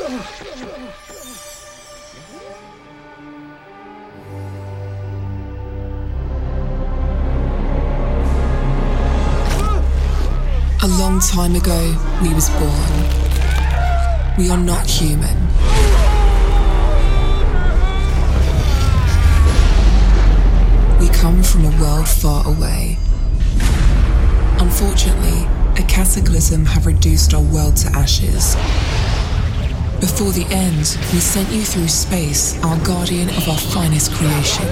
A long time ago, we was born. We are not human. We come from a world far away. Unfortunately, a cataclysm have reduced our world to ashes. Before the end, we sent you through space, our guardian of our finest creation.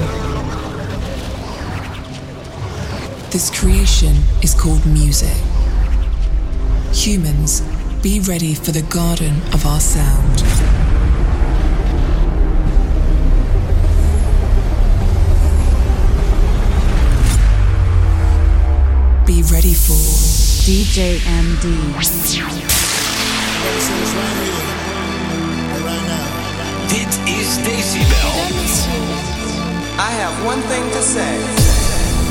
This creation is called music. Humans, be ready for the garden of our sound. Be ready for DJ EmDee. Dit is Decibel. I have one thing to say.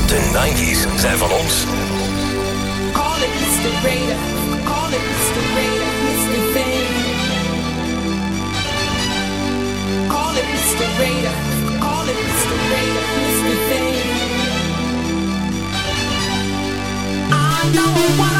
De 90s zijn van ons. Call it Mr. Raider. Call it Mr. Raider. Mr. Fame. Call it Mr. Raider. Call it Mr. Raider. Mr. Fame. I know what